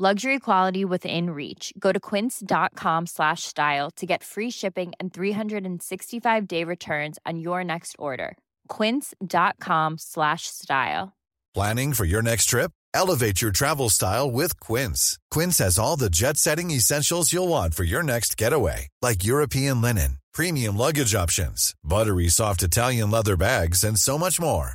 Luxury quality within reach. Go to quince.com slash style to get free shipping and 365 day returns on your next order. Quince.com slash style. Planning for your next trip? Elevate your travel style with Quince. Quince has all the jet setting essentials you'll want for your next getaway, like European linen, premium luggage options, buttery soft Italian leather bags, and so much more.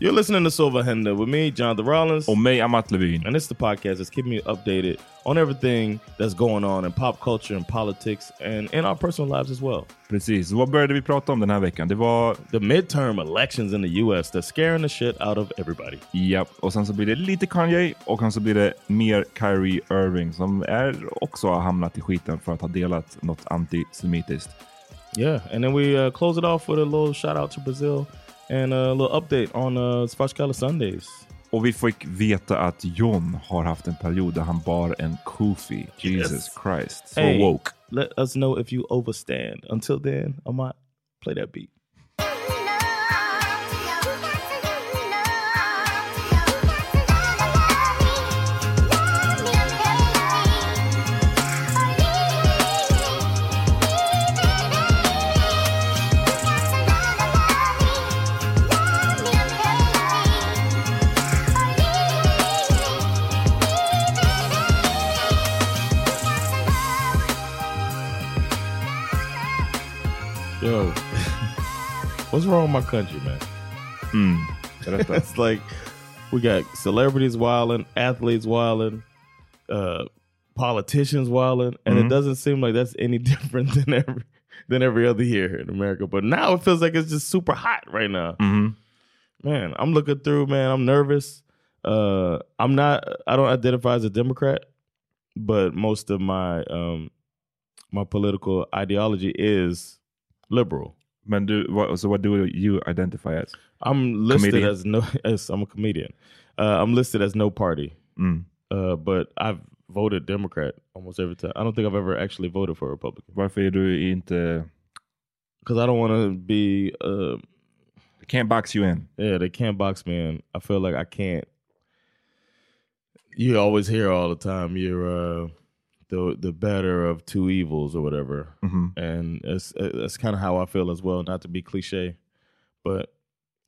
You're listening to Silva Henda with me, Jonathan Rollins. Och mig, Amat Levine. And is the podcast that's keeping you updated on everything that's going on in pop culture and politics and in our personal lives as well. Precis. Vad började vi prata om den här veckan? Det var... The midterm elections in the US that's scaring the shit out of everybody. Japp, och sen så blir det lite Kanye och sen så blir det mer Kyrie Irving som är också har hamnat i skiten för att ha delat något antisemitiskt. Yeah, and then we uh, close it off with a little shout out to Brazil. And a little update on uh, Svartskalle Sundays. Och vi fick veta att John har haft en period där han bar en kufi. Jesus yes. Christ. So hey, woke. Let us know if you overstand. Until then, I might play that beat. What's wrong with my country, man? Mm. it's like we got celebrities wilding, athletes wilding, uh, politicians wilding, and mm-hmm. it doesn't seem like that's any different than every than every other year in America. But now it feels like it's just super hot right now. Mm-hmm. Man, I'm looking through. Man, I'm nervous. Uh, I'm not. I don't identify as a Democrat, but most of my um, my political ideology is liberal. Men du, what, so what do you identify as? I'm listed comedian? as no. As I'm a comedian. Uh, I'm listed as no party. Mm. Uh, but I've voted Democrat almost every time. I don't think I've ever actually voted for a Republican Varför är du inte... because I don't want to be. Uh, Can't box you in. yeah, they can't box me in. I feel like I can't. You always hear all the time you're uh, the the better of two evils or whatever, and it's it's kind of how I feel as well. Not to be cliche, but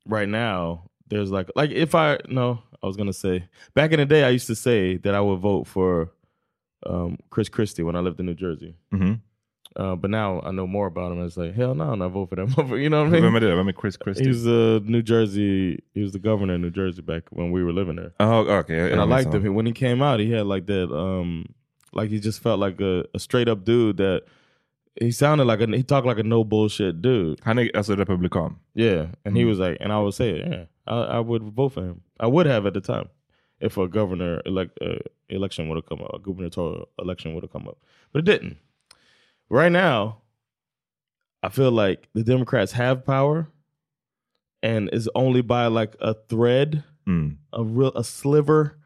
right now there's like like if I no, I was gonna say back in the day I used to say that I would vote for um, Chris Christie when I lived in New Jersey. Mhm. Uh, but now I know more about him. It's like hell no, I'm not vote for that motherfucker. You know what I mean? Det? Vem är Chris Christie? He's uh, New Jersey. He was the governor of New Jersey back when we were living there. Oh, okay. And I jag liked him. When he came out, he had like that. Um, like he just felt like a, a straight up dude that he sounded like a he talked like a no bullshit dude. Han är alltså republikan. Yeah, and he was like, and I would say, yeah, I, I would vote for him. I would have at the time if a governor elect uh, election would have come up, a gubernatorial election would have come up, but it didn't. Right now, I feel like the Democrats have power, and it's only by like a thread, Mm. a real a sliver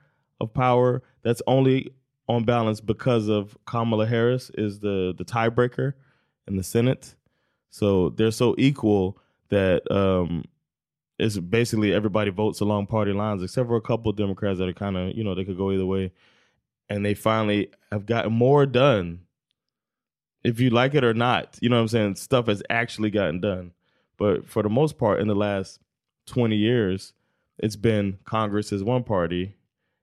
of power that's only on balance because of Kamala Harris is the the tiebreaker in the Senate. So they're so equal that um, it's basically everybody votes along party lines, except for a couple of Democrats that are kind of you know they could go either way, and they finally have gotten more done. If you like it or not, you know what I'm saying. Stuff has actually gotten done, but for the most part, in the last twenty years, it's been Congress is one party,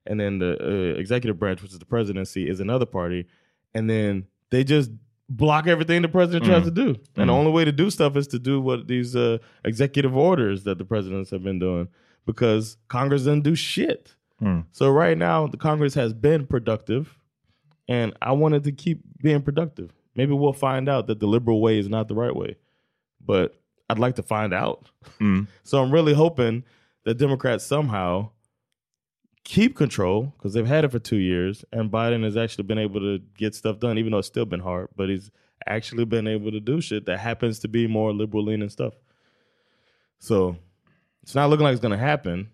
and then the uh, executive branch, which is the presidency, is another party, and then they just block everything the president tries to do. And the only way to do stuff is to do what these uh, executive orders that the presidents have been doing because Congress doesn't do shit. So right now, the Congress has been productive, and I wanted to keep being productive. Maybe we'll find out that the liberal way is not the right way, but I'd like to find out. So I'm really hoping that Democrats somehow keep control because they've had it for two years, and Biden has actually been able to get stuff done, even though it's still been hard. But he's actually been able to do shit that happens to be more liberal leaning stuff. So it's not looking like it's going to happen.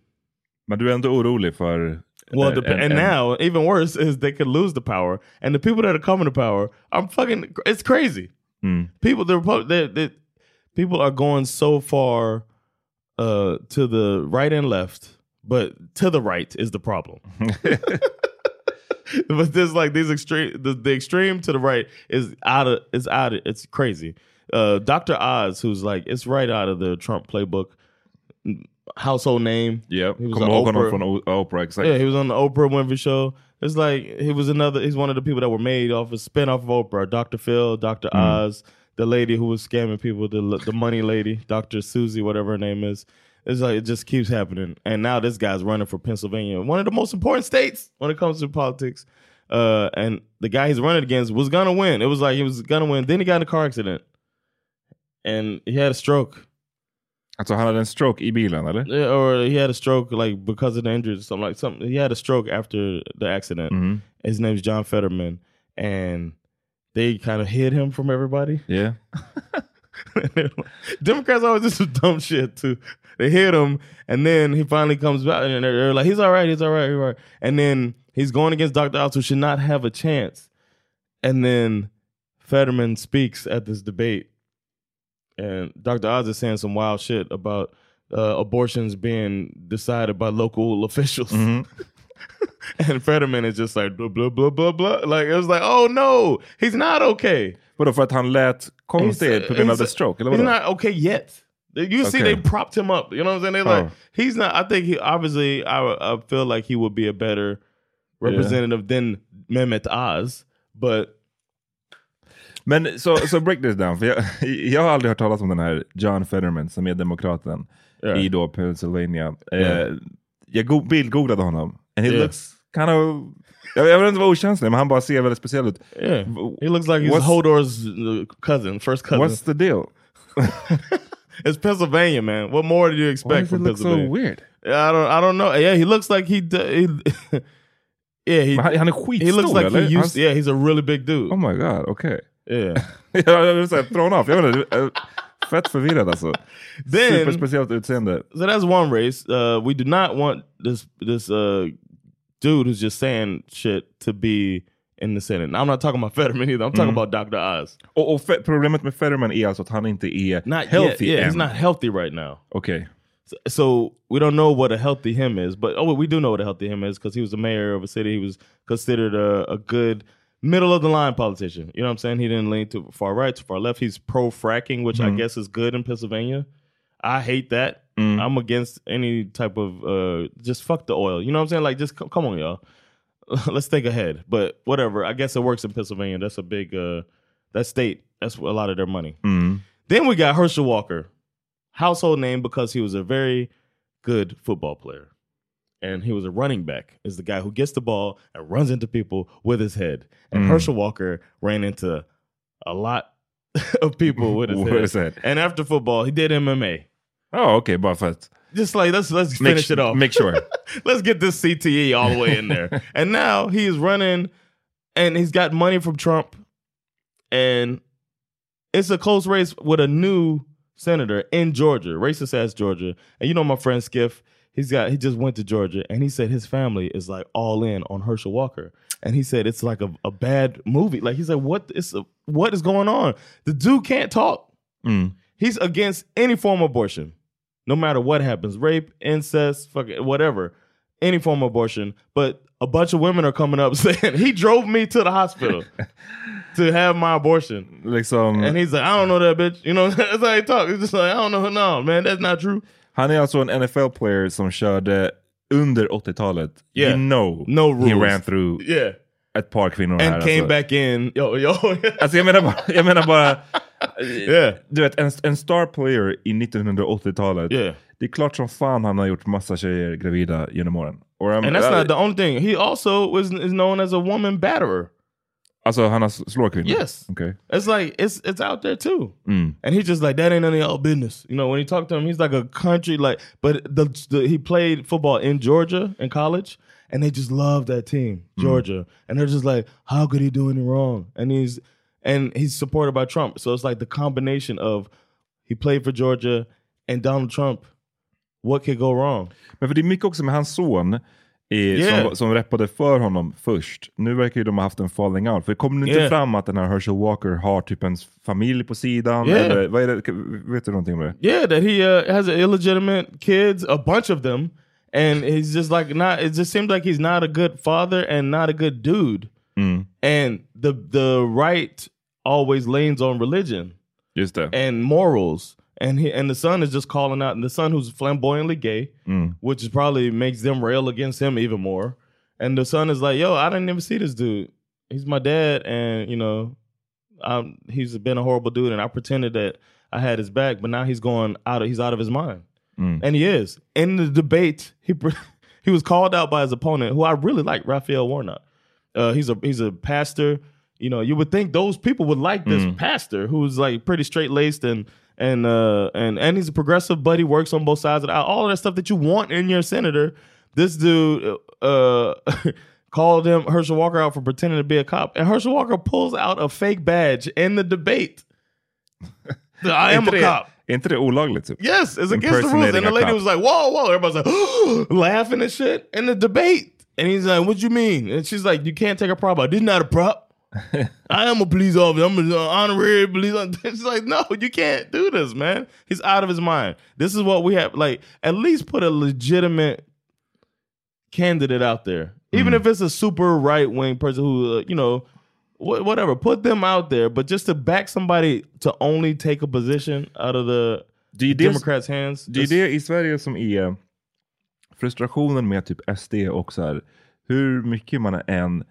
Men du är ändå orolig för... Well, the, en- and now even worse is they could lose the power, and the people that are coming to power, I'm fucking. It's crazy. People, the Repu- they, they, people are going so far uh, to the right and left, but to the right is the problem. but there's like these extreme, the, the extreme to the right is out of, it's out of, it's crazy. Uh, Dr. Oz, who's like, it's right out of the Trump playbook. Household name. Yep. He was Kommer on Oprah. från O- Oprah, exakt. Yeah, he was on the Oprah Winfrey show. It's like he was another. He's one of the people that were made off a spinoff of Oprah. Dr. Phil, Dr. Oz, the lady who was scamming people, the the money lady, Dr. Susie, whatever her name is. It's like it just keeps happening. And now this guy's running for Pennsylvania, one of the most important states when it comes to politics. Uh, and the guy he's running against was gonna win. It was like he was gonna win. Then he got in a car accident, and he had a stroke. Alltså han hade en stroke i bilen, eller? Yeah, or he had a stroke like because of the injuries or something like something. He had a stroke after the accident. His name's John Fetterman, and they kind of hid him from everybody. Yeah. Democrats always do some dumb shit too. They hit him, and then he finally comes back, and they're, they're like, "He's all right, he's all right, he's all right." And then he's going against Dr. Oz, who should not have a chance. And then Fetterman speaks at this debate, and Dr. Oz is saying some wild shit about uh, abortions being decided by local officials. and Fetterman is just like blah blah blah blah blah. Like it was like, oh no, he's not okay. Vadå, för att han lät konstig på grund av He's- the stroke? Eller He's vadå? not okay yet. You see, Okay. they propped him up. You know what I'm saying? They like Oh. he's not. I think he obviously. I I feel like he would be a better representative than Mehmet Oz, but Men så, så break this down, för jag, jag har aldrig hört talas om den här John Fetterman som är demokraten Ja. i då Pennsylvania. Yeah. Eh, jag go- bildgooglade honom, and he Ja. looks kind of... Jag, jag vill inte vara okänslig, men han bara ser väldigt speciell ut. yeah, he looks like he's What's- Hodor's cousin, first cousin. What's the deal? it's Pennsylvania, man. What more do you expect from look so Pennsylvania? weird? I don't. I don't know. Yeah, he looks like he. he yeah, he. Han, är He looks like eller? he used. Yeah, he's a really big dude. Oh my god, Okay. Yeah. jag är såhär thrown off. Jag vet inte, fett förvirrad alltså. Then- Superspeciellt utseende. so that's one race. Uh, we do not want this this uh, dude who's just saying shit to be in the Senate. And I'm not talking about Fetterman either. I'm talking mm-hmm. about Dr. Oz. Och, och problemet med Fetterman är alltså att han inte är Not healthy yet. Yeah, he's not healthy right now. Okay. So, so we don't know what a healthy him is, but oh, we do know what a healthy him is because he was the mayor of a city. He was considered a, a good middle of the line politician. You know what I'm saying? He didn't lean too far right, too far left. He's pro fracking, which I mm-hmm. guess is good in Pennsylvania. I hate that. Mm. I'm against any type of uh, just fuck the oil. You know what I'm saying? Like just come on, y'all. Let's think ahead. But whatever. I guess it works in Pennsylvania. That's a big uh, that state. That's a lot of their money. Then we got Herschel Walker, household name because he was a very good football player. And he was a running back, is the guy who gets the ball and runs into people with his head. And Herschel Walker ran into a lot of people with his, head. his head. And after football, he did MMA. Oh, okay, att Just like let's let's make, finish it off. make sure. let's get this CTE all the way in there. and now he is running and he's got money from Trump. And it's a close race with a new senator in Georgia, racist ass Georgia. And you know my friend Skiff, he's got he just went to Georgia and he said his family is like all in on Herschel Walker. And he said it's like a, a bad movie. Like he said, what is what is going on? The dude can't talk. Mm. He's against any form of abortion, no matter what happens rape, incest, fucking whatever, any form of abortion. But a bunch of women are coming up saying, he drove me to the hospital to have my abortion. Liksom, um, And he's like, I don't know that bitch. You know, that's how he talk. He's just like, I don't know. No, man, that's not true. han är alltså en NFL-player som körde under 80-talet. Yeah. You know No he ran through Yeah. ett par kvinnor här. And came alltså. back in. Yo, yo. Alltså jag menar bara, jag menar bara yeah. du vet en, en star player i 1980-talet. Yeah. Det är klart som fan han har gjort massa tjejer gravida genom åren. Och jag- And that's not the only thing. He also was is known as a woman batterer. Alltså han slår kvinnor? Yes. Okej. It's like it's it's out there too. And he's just like that ain't none of y'all business. You know, when he talked to him, he's like a country like. But the, the he played football in Georgia in college, and they just love that team, Georgia. And they're just like, how could he do any wrong? And he's and he's supported by Trump. So it's like the combination of he played for Georgia and Donald Trump. What could go wrong? Men för det är mycket också med hans son eh, Yeah. som, som rappade för honom först. Nu verkar ju de ha haft en falling out. För kommer det inte Yeah. fram att den här Herschel Walker har typ en familj på sidan? Yeah. Eller, vad är det? Vet du någonting om det? Yeah, that he uh, has illegitimate kids, a bunch of them, and he's just like not. It just seems like he's not a good father and not a good dude. And the the right always leans on religion and morals, and he and the son is just calling out, and the son who's flamboyantly gay, which is probably makes them rail against him even more. And the son is like, "Yo, I didn't even see this dude. He's my dad, and you know, um, he's been a horrible dude, and I pretended that I had his back, but now he's going out of he's out of his mind, and he is in the debate. He he was called out by his opponent, who I really like, Raphael Warnock. Uh, he's a he's a pastor. You know, you would think those people would like this pastor who's like pretty straight laced and and uh and and he's a progressive, but he works on both sides of the aisle. All of that stuff that you want in your senator. This dude uh called him Herschel Walker out for pretending to be a cop, and Herschel Walker pulls out a fake badge in the debate. I am a cop. Är inte det olagligt? Typ? Yes, it's against the rules. And the lady was like, whoa, whoa. Everybody's like, laughing and shit in the debate. And he's like, what do you mean? And she's like, you can't take a prop. This is not a prop. I am a police officer. I'm an uh, honorary police officer. She's like, no, you can't do this, man. He's out of his mind. This is what we have. Like, at least put a legitimate candidate out there. Even mm. if it's a super right wing person who, uh, you know, wh- whatever, put them out there. But just to back somebody to only take a position out of the Det är det, Democrats' hands. det är det i Sverige som är eh, frustrationen med typ SD och så här, hur mycket man än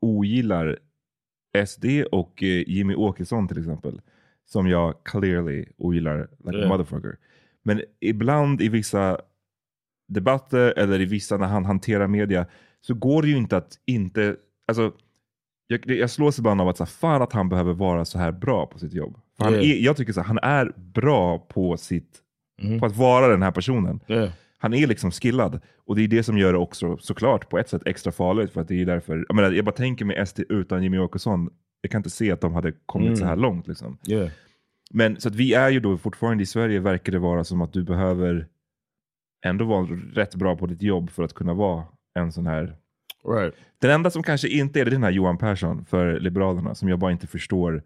ogillar SD och eh, Jimmy Åkesson till exempel, som jag clearly ogillar like a Yeah. motherfucker. Men ibland i vissa debatter eller i vissa när han hanterar media så går det ju inte att inte, alltså jag, jag slås ibland av att så här, fan att han behöver vara så här bra på sitt jobb. För han Yeah. är, jag tycker så här, han är bra på sitt, på att vara den här personen. Yeah. Han är liksom skillad. Och det är det som gör det också såklart på ett sätt extra farligt. För att det är därför, jag, menar, jag bara tänker med SD utan Jimmy Åkesson, jag kan inte se att de hade kommit så här långt. Liksom. Yeah. Men så att vi är ju då fortfarande i Sverige, verkar det vara som att du behöver ändå vara rätt bra på ditt jobb för att kunna vara en sån här Right. Den enda som kanske inte är det, är den här Johan Persson för Liberalerna, som jag bara inte förstår.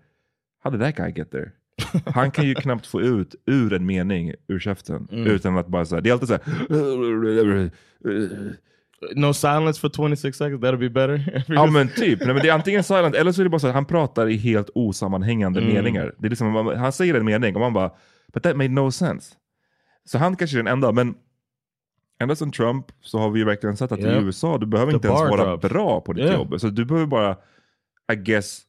How did that guy get there? Han kan ju knappt få ut ur en mening ur käften utan att bara säga, det är alltid så här. No silence for 26 seconds. That'll be better. Ja men typ, Nej, men det är antingen silent eller så är det bara så att han pratar i helt osammanhängande Mm. meningar. Det är liksom, han säger en mening och man bara, but that made no sense. Så han kanske är den enda, men ända sedan Trump så har vi ju verkligen sett att Yeah. i USA, du behöver The inte ens vara drops. bra på ditt Yeah. jobb. Så du behöver bara, I guess,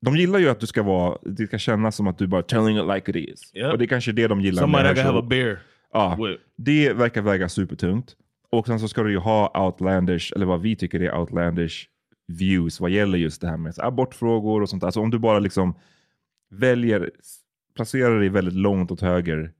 de gillar ju att du ska vara, det ska kännas som att du bara telling it like it is. Yeah. Och det är kanske det de gillar Somebody med have a beer. Ja, with. det verkar väga supertungt. Och sen så ska du ju ha outlandish, eller vad vi tycker är outlandish views vad gäller just det här med abortfrågor och sånt. Alltså om du bara liksom väljer, placerar dig väldigt långt åt höger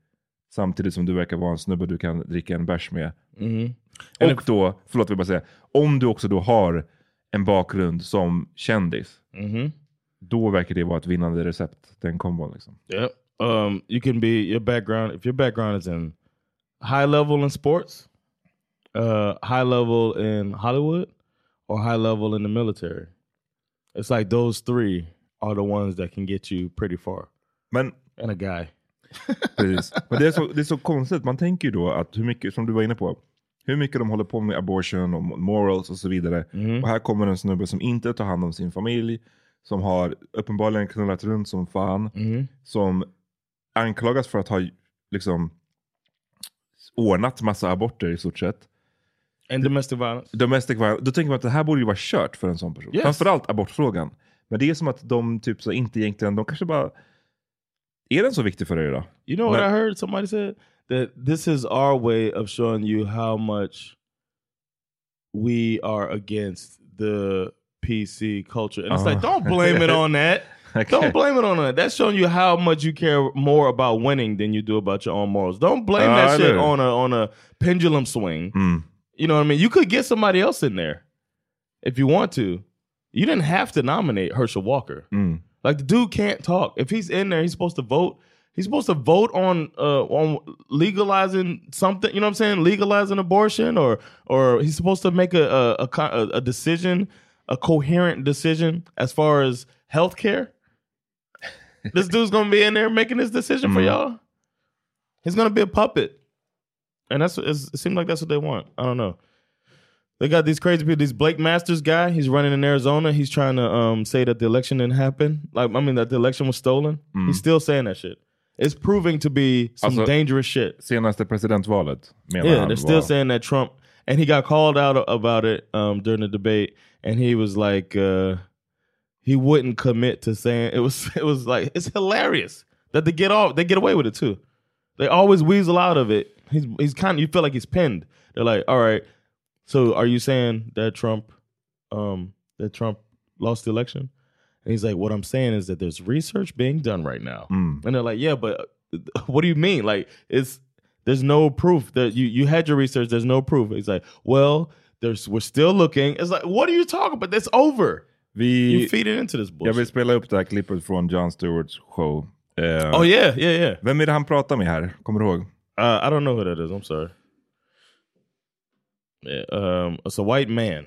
samtidigt som du verkar vara en snubbe du kan dricka en bärs med. Mhm. Och då, förlåt vi bara säga, om du också då har en bakgrund som kändis, Mhm. Då verkar det vara ett vinnande recept, den kombon. Liksom. Yep. Um, you can be your background if your background is in high level in sports, uh, high level in Hollywood, or high level in the military. It's like those three are the ones that can get you pretty far. Men And a guy. Precis. Men det är, så, det är så konstigt, man tänker ju då att hur mycket, som du var inne på, hur mycket de håller på med abortion och morals och så vidare. Och här kommer en snubbe som inte tar hand om sin familj, som har uppenbarligen knullat runt som fan, som anklagas för att ha liksom ordnat massa aborter i stort sett. And domestic violence. Domestic violence, då tänker man att det här borde ju vara kört för en sån person. Yes. Framförallt abortfrågan. Men det är som att de typ så inte egentligen, de kanske bara... Är den så viktig för dig då? You know what But- I heard somebody said? That this is our way of showing you how much we are against the PC culture. And it's like, Oh. don't blame it on that. Okay. Don't blame it on that. That's showing you how much you care more about winning than you do about your own morals. Don't blame Ah, that shit on a on a pendulum swing. Mm. You know what I mean? You could get somebody else in there if you want to. You didn't have to nominate Herschel Walker. Mm. Like the dude can't talk. If he's in there, he's supposed to vote. He's supposed to vote on uh on legalizing something. You know what I'm saying? Legalizing abortion, or or he's supposed to make a, a, a- a decision, a coherent decision as far as healthcare. this dude's gonna be in there making this decision for Mhm. y'all. He's gonna be a puppet, and that's it seems like that's what they want. I don't know. They got these crazy people. This Blake Masters guy, he's running in Arizona. He's trying to um, say that the election didn't happen. Like, I mean, that the election was stolen. He's still saying that shit. It's proving to be some Also- dangerous shit. Senaste presidentvalet menar Yeah, han they're still var- saying that Trump, and he got called out about it um, during the debate, and he was like, uh, he wouldn't commit to saying it was. It was like it's hilarious that they get off, they get away with it too. They always weasel out of it. He's he's kind of you feel like he's pinned. They're like, all right, so are you saying that Trump, um, that Trump lost the election? And he's like, what I'm saying is that there's research being done right now. Mm. And they're like, yeah, but what do you mean? Like, it's there's no proof that you you had your research. There's no proof. He's like, well, there's we're still looking. It's like, what are you talking about? That's over. Vi, You feed it into this jag bullshit. vill spela upp det här klippet från Jon Stewarts show. Eh, oh yeah, yeah, yeah. Vem är det han pratar med här? Kommer du ihåg? Uh, I don't know who that is. I'm sorry. Yeah, um, it's a white man.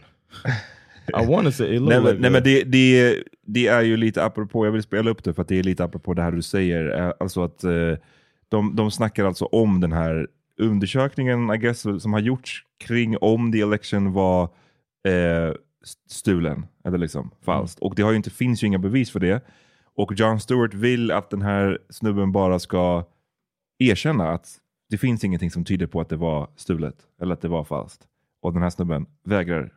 I want to say it Nej, like nej, men det, det, det är ju lite apropå, jag vill spela upp det för att det är lite apropå det här du säger. Eh, Alltså att eh, de, de snackar alltså om den här undersökningen I guess, som har gjorts kring om the election var eh, stulen eller liksom falskt. Och det har ju inte, finns ju inga bevis för det. Och Jon Stewart vill att den här snubben bara ska erkänna att det finns ingenting som tyder på att det var stulet eller att det var falskt. Och den här snubben vägrar.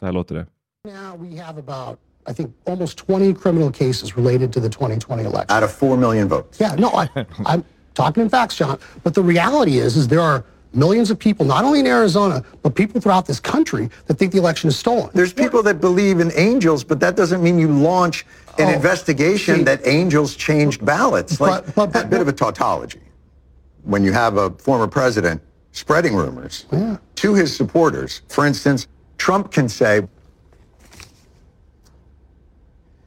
Så här låter det. Now we have about, I think, almost 20 criminal cases related to the 2020 election. out of 4 million votes. Yeah, no, I, I'm talking in facts, John. But the reality is, is there are millions of people, not only in Arizona, but people throughout this country that think the election is stolen. There's people that believe in angels, but that doesn't mean you launch an Oh, investigation see- that angels changed ballots. Like But- but- but- a bit of a tautology. When you have a former president spreading rumors to his supporters, for instance, Trump can say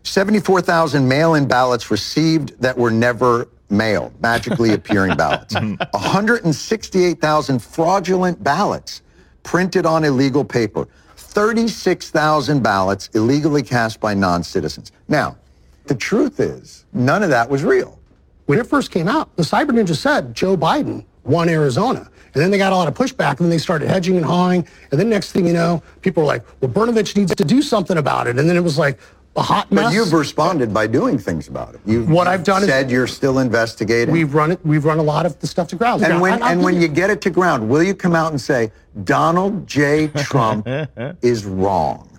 74,000 mail-in ballots received that were never mailed, magically appearing ballots. 168,000 fraudulent ballots printed on illegal paper. 36,000 ballots illegally cast by non-citizens. Now, the truth is, none of that was real. When it first came out, the Cyber Ninja said Joe Biden won Arizona. And then they got a lot of pushback, and then they started hedging and hawing. And then next thing you know, people were like, well, Bernovich needs to do something about it. And then it was like a hot mess. But you've responded by doing things about it. You've What I've done is- said you're still investigating. We've run it. We've run a lot of the stuff to ground. and Now, when I- I'll and give when you get it to ground, will you come out and say Donald J. Trump is wrong?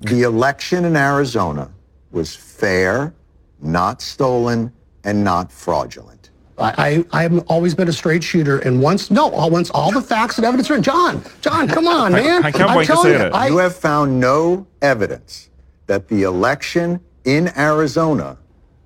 The election in Arizona was fair, not stolen, and not fraudulent. I, I I've always been a straight shooter, and once no, once all the facts and evidence are in. John, John, come on, man! han kan bara I'm inte telling säga you, det. I, you have found no evidence that the election in Arizona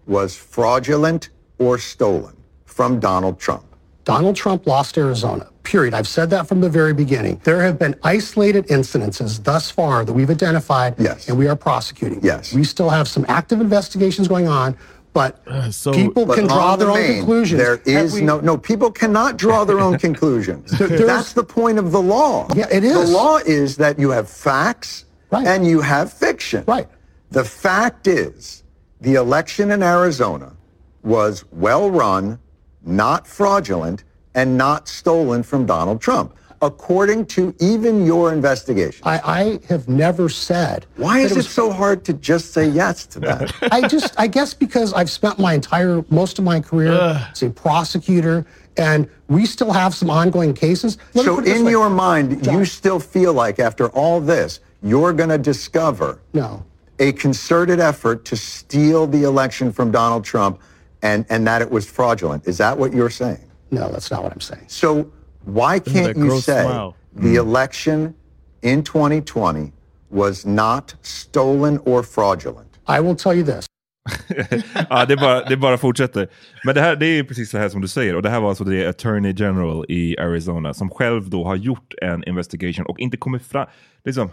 was fraudulent or stolen from Donald Trump. Donald Trump lost Arizona. Period. I've said that from the very beginning. There have been isolated incidences thus far that we've identified, Yes. and we are prosecuting. Yes. we still have some active investigations going on, but uh, so- people But can draw on their the own conclusions. There is we- no no. People cannot draw their own conclusions. there's- That's the point of the law. Yeah, it The law is that you have facts Right. and you have fiction. Right. The fact is, the election in Arizona was well run, not fraudulent, and not stolen from Donald Trump, according to even your investigation. I, I have never said. Why is it was so hard to just say yes to that? I just, I guess because I've spent my entire, most of my career as a prosecutor, and we still have some ongoing cases. Let so put it this in way. your mind, you still feel like after all this, you're going to discover No. a concerted effort to steal the election from Donald Trump and, and that it was fraudulent. Is that what you're saying? No, that's not what I'm saying. So why can't you say smile. the election in 2020 was not stolen or fraudulent? I will tell you this. ja, det, bara, det bara fortsätter. Men det här det är ju precis så här som du säger. Och det här var alltså det Attorney General i Arizona som själv då har gjort en investigation och inte kommit fram. Liksom,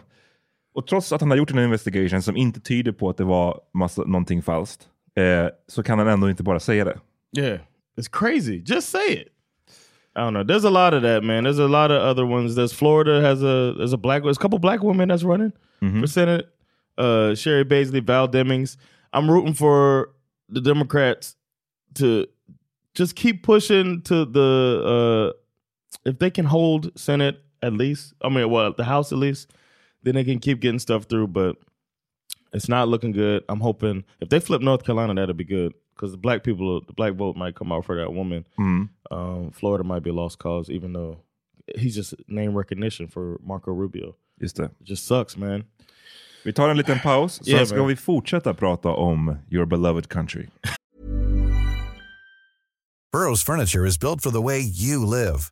och trots att han har gjort en investigation som inte tyder på att det var massa, någonting falskt eh, så kan han ändå inte bara säga det. Yeah, it's crazy. Just say it. I don't know. There's a lot of that, man. There's a lot of other ones. There's Florida has a there's a black there's a couple black women that's running for Senate. Uh, Sherry Baisley, Val Demings. I'm rooting for the Democrats to just keep pushing to the uh, if they can hold Senate at least. I mean, well, the House at least, then they can keep getting stuff through. But it's not looking good. I'm hoping if they flip North Carolina, that'll be good because the black people, the black vote might come out for that woman. Um, Florida might be a lost cause, even though he's just name recognition for Marco Rubio. Just det. It just sucks, man. Vi tar en liten paus, så Yeah, ska man. vi fortsätta prata om your beloved country. Burrow's furniture is built for the way you live.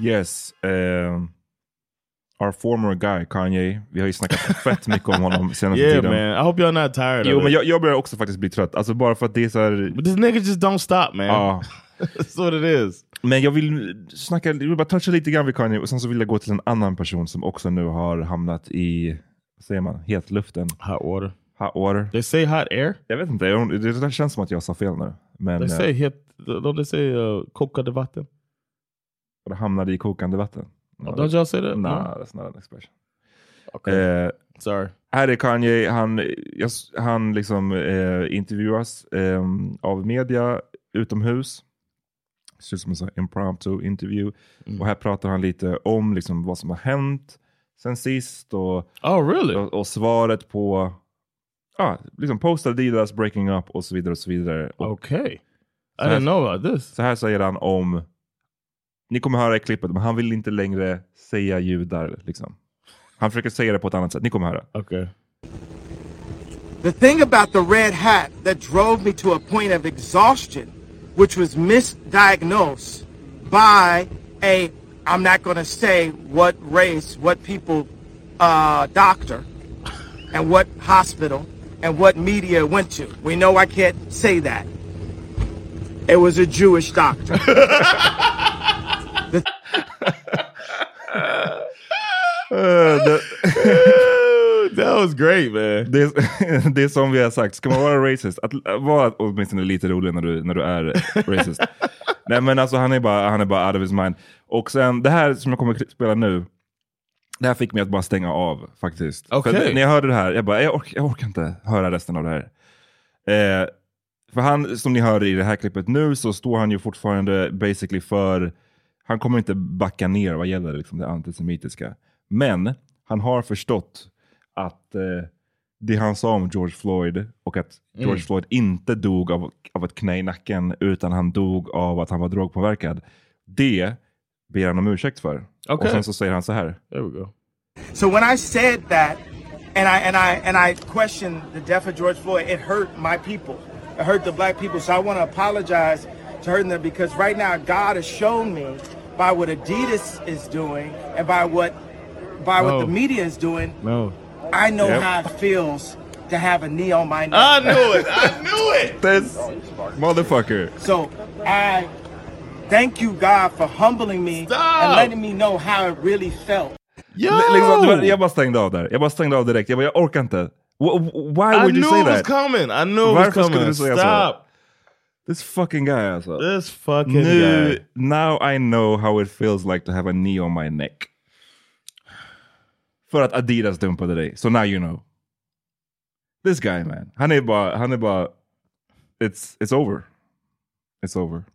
Yes. Eh, our former guy Kanye. Vi har ju snackat fett mycket om honom senaste Yeah, tiden. man. I hope you're not tired Jo, of men it. jag, jag börjar också faktiskt bli trött. Alltså bara för att det är så här... But this nigga just don't stop, man. Ja. That's what it is. Men jag vill snacka, jag vill bara toucha lite grann vid Kanye och sen så vill jag gå till en annan person som också nu har hamnat i, vad säger man, hetluften. Hot water. Hot water. They say hot air? Jag vet inte, det, känns som att jag sa fel nu. Men They eh, say hit, don't they say uh, kokade vatten? Det hamnade i kokande vatten. Don't y'all say that? Nah, No? that's not an expression. Okay. Eh, Sorry. här är Kanye, han, han liksom eh, intervjuas eh, av media utomhus. Ser ut som en sån impromptu intervju. Mm. Och här pratar han lite om liksom, vad som har hänt sen sist och, Oh, really? och, och svaret på ah, liksom post Adidas, breaking up och så vidare. och så vidare. Och Okay. I didn't know about this. Så här säger han om, ni kommer höra i klippet, men han vill inte längre säga judar. Liksom. Han försöker säga det på ett annat sätt, ni kommer höra. Okay. The thing about the red hat that drove me to a point of exhaustion, which was misdiagnosed by a, I'm not going to say what race, what people, uh, doctor, and what hospital, and what media went to. We know I can't say that. It was a Jewish doctor. Det, that was great man. det, det är som vi har sagt, ska man vara racist, att vara åtminstone lite rolig när du, när du är racist. Nej men alltså han är, bara, han är bara out of his mind. Och sen det här som jag kommer att spela nu, det här fick mig att bara stänga av faktiskt. För Okej. att när jag hörde det här, jag bara, jag, ork, jag orkar inte höra resten av det här. Eh, för han, som ni hör i det här klippet nu, så står han ju fortfarande basically för, han kommer inte backa ner vad gäller liksom det antisemitiska. Men han har förstått att eh, det han sa om George Floyd och att George Mm. Floyd inte dog av, av ett knä i nacken utan han dog av att han var drogpåverkad. Det ber han om ursäkt för. Och Okej. sen så säger han så här. There we go. So when I said that, and I and I and I questioned the death of George Floyd, it hurt my people. It hurt the black people. So I want to apologize hurting them because right now God has shown me by what Adidas is doing and by what by what the media is doing, No. I know Yep. how it feels to have a knee on my neck. I knew it. I knew it. This motherfucker. So I thank you, God, for humbling me and letting me know how it really felt. Yo! Liksom, det var- jag bara stängde av där. Jag bara stängde av direkt. Jag, bara, jag orkar inte. Wh- wh- Why I would you knew it was coming. I knew it was Varför coming. skulle du säga Stop. så? This fucking guy alltså. This fucking nu, guy. Now I know how it feels like to have a knee on my neck. För att Adidas dumpade dig. So now you know. This guy man. Han är bara, han är bara, it's, it's over. It's over.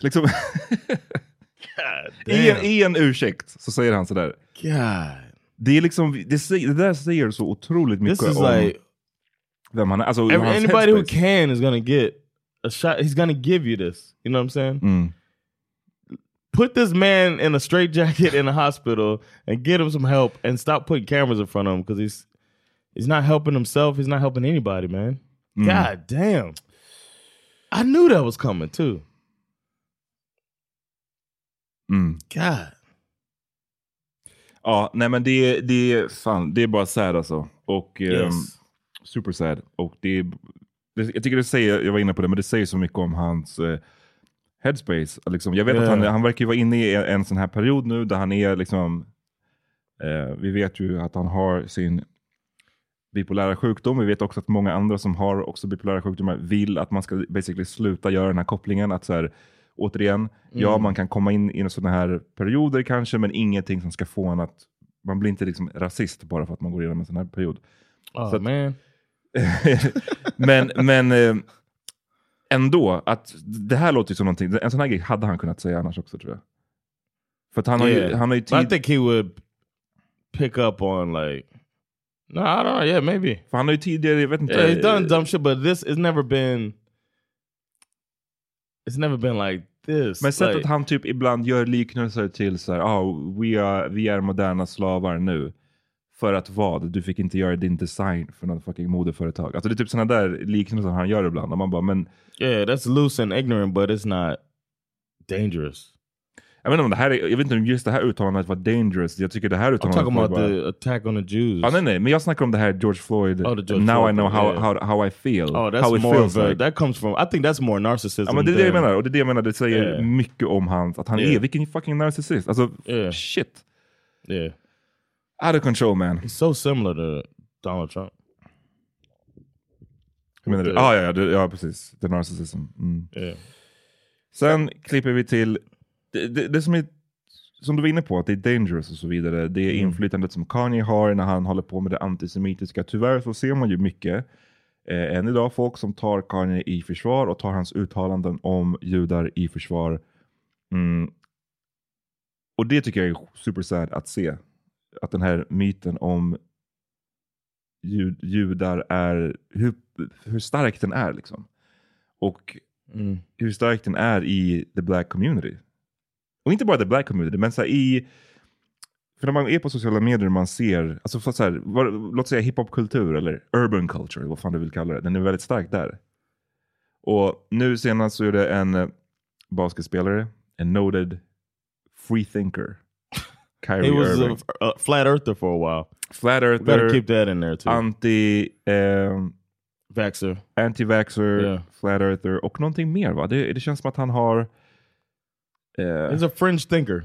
Liksom, i, en, i en ursäkt så säger han sådär. God. Det, är liksom, det, det där säger så otroligt mycket This is om like är. Alltså, every, anybody who can is gonna get a shot. He's gonna give you this. You know what I'm saying? Mm. Put this man in a straight jacket in a hospital and get him some help and stop putting cameras in front of him because he's he's not helping himself. He's not helping anybody, man. Mm. God damn. I knew that was coming too. Mm. God. Ja, nej men det, det, fan, det är bara sad alltså. Och Yes. ehm, super sad. Och det, det, jag tycker det säger, jag var inne på det, men det säger så mycket om hans eh, headspace. Liksom, jag vet att han, Yeah. han verkar vara inne i en, en sån här period nu där han är liksom, eh, vi vet ju att han har sin bipolära sjukdom. Vi vet också att många andra som har också bipolära sjukdomar vill att man ska basically sluta göra den här kopplingen. Att så här, återigen, ja Mm. man kan komma in i sådana här perioder kanske, men ingenting som ska få en att, man blir inte liksom rasist bara för att man går igenom en sån här period. Oh Så att- man. men men eh, ändå, att det här låter ju som någonting, en sån här grej hade han kunnat säga annars också tror jag. För att han har ju, Yeah. han har ju But I tid, think he would pick up on like No, I don't know. Yeah, maybe. för han har ju tidigare, jag vet inte. Yeah, he's done dumb shit, but this has never been. It's never been like this. Men sättet like, han typ ibland gör liknelser till så här, ah, vi, är, vi är moderna slavar nu. För att vad? Du fick inte göra din design för något fucking modeföretag. Alltså det är typ sådana där liknelser han gör ibland. Och man bara, men yeah, that's loose and ignorant, but it's not dangerous. Jag vet inte om det här är, jag vet inte om just det här uttalandet var dangerous. Jag tycker det här I'm uttalandet talking var about bara... the attack on the Jews. Ja, nej, nej, men jag snackar om det här George Floyd. Oh, the George Now Floyd I know how, yeah. how, how I feel. Oh, that's how it more feels of a, like. that comes from. I think that's more narcissism. Ja, men det är det jag menar. Och det är det jag menar. Det säger Yeah. mycket om hans, att han Yeah. är, vilken fucking narcissist. Alltså, shit. Yeah, Out of control man. he's so similar to Donald Trump. Hur menar Ah, ja, ja, det, ja, precis. The narcissism. Mm. Yeah. Sen klipper vi till, det, det, det som är som du var inne på, att det är dangerous och så vidare. Det är Mm. inflytandet som Kanye har när han håller på med det antisemitiska. Tyvärr så ser man ju mycket eh, än idag folk som tar Kanye i försvar och tar hans uttalanden om judar i försvar. Mm. Och det tycker jag är super sad att se. Att den här myten om jud, judar är, hur, hur stark den är liksom. Och Mm. hur stark den är i the black community. Och inte bara the black community, men så i... För när man är på sociala medier och man ser, alltså så här, vad, låt säga hiphopkultur eller urban culture, vad fan du vill kalla det, den är väldigt stark där. Och nu senast så är det en eh, basketspelare, en noted free thinker. Kyrie He was Irving. a, a flat earther for a while. Flat We gotta earther, keep that in there too. anti... ehm, Vaxxer. anti-vaxxer, Yeah. flat earther och någonting mer va? Det, det känns som att han har... eh, He's a fringe thinker.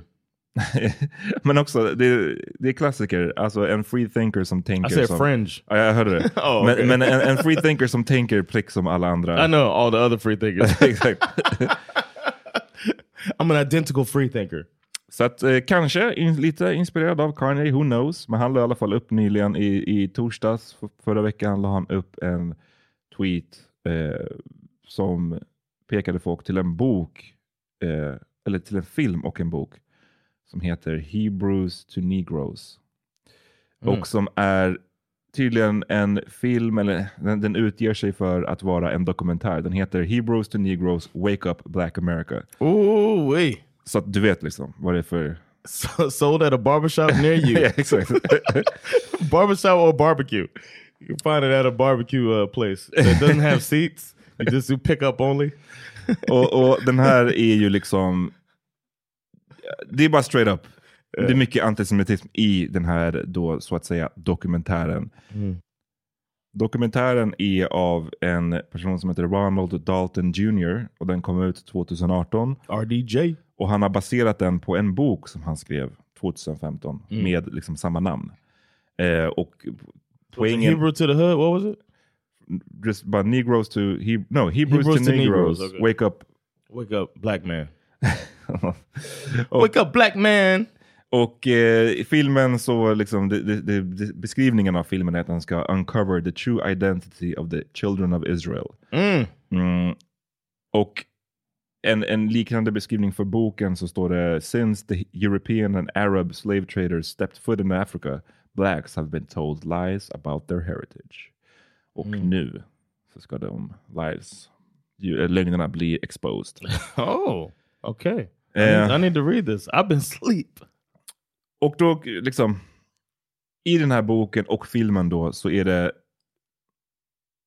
men också, det, det är klassiker. Alltså en free thinker som tänker I said som... fringe. Ja, jag hörde det. Oh, okay. men men en, en free thinker som tänker prick som alla andra. I know all the other free thinkers. Exakt. I'm an identical free thinker. Så att eh, kanske in, lite inspirerad av Kanye, who knows. Men han la i alla fall upp nyligen i, i torsdags, f- förra veckan la han upp en tweet eh, som pekade folk till en bok, eh, eller till en film och en bok som heter Hebrews to Negroes. Mm. Och som är tydligen en film, eller den, den utger sig för att vara en dokumentär. Den heter Hebrews to Negroes, Wake Up Black America. Ooh, wait. Så att du vet liksom vad det är för... So, sold at a barbershop near you. ja, exakt. barbershop or barbecue. You can find it at a barbecue uh, place that doesn't have seats. You just do pick up only. och, och den här är ju liksom... Det är bara straight up. Det är mycket antisemitism i den här då så att säga dokumentären. Mm. Dokumentären är av en person som heter Ronald Dalton Jr. och den kom ut 2018. RDJ. Och han har baserat den på en bok som han skrev 2015 Mm. med liksom samma namn. Eh, och poängen... Hebrew to the hood, what was it? Just bara Negroes to... He, no, Hebrews, Hebrews to, to Negroes. Negroes, okay. Wake up. Wake up, black man. och, Wake up, black man! och eh, i filmen så liksom, det, det, det, beskrivningen av filmen är att han ska uncover the true identity of the children of Israel. Mm. Mm. Och en, en liknande beskrivning för boken så står det Since the European and Arab slave traders stepped foot in Africa, blacks have been told lies about their heritage. Och Mm. nu så ska de lies, äh, lögnerna bli exposed. Oh, okay. I, Eh. need, I need to read this. I've been asleep. Och då liksom, i den här boken och filmen då så är det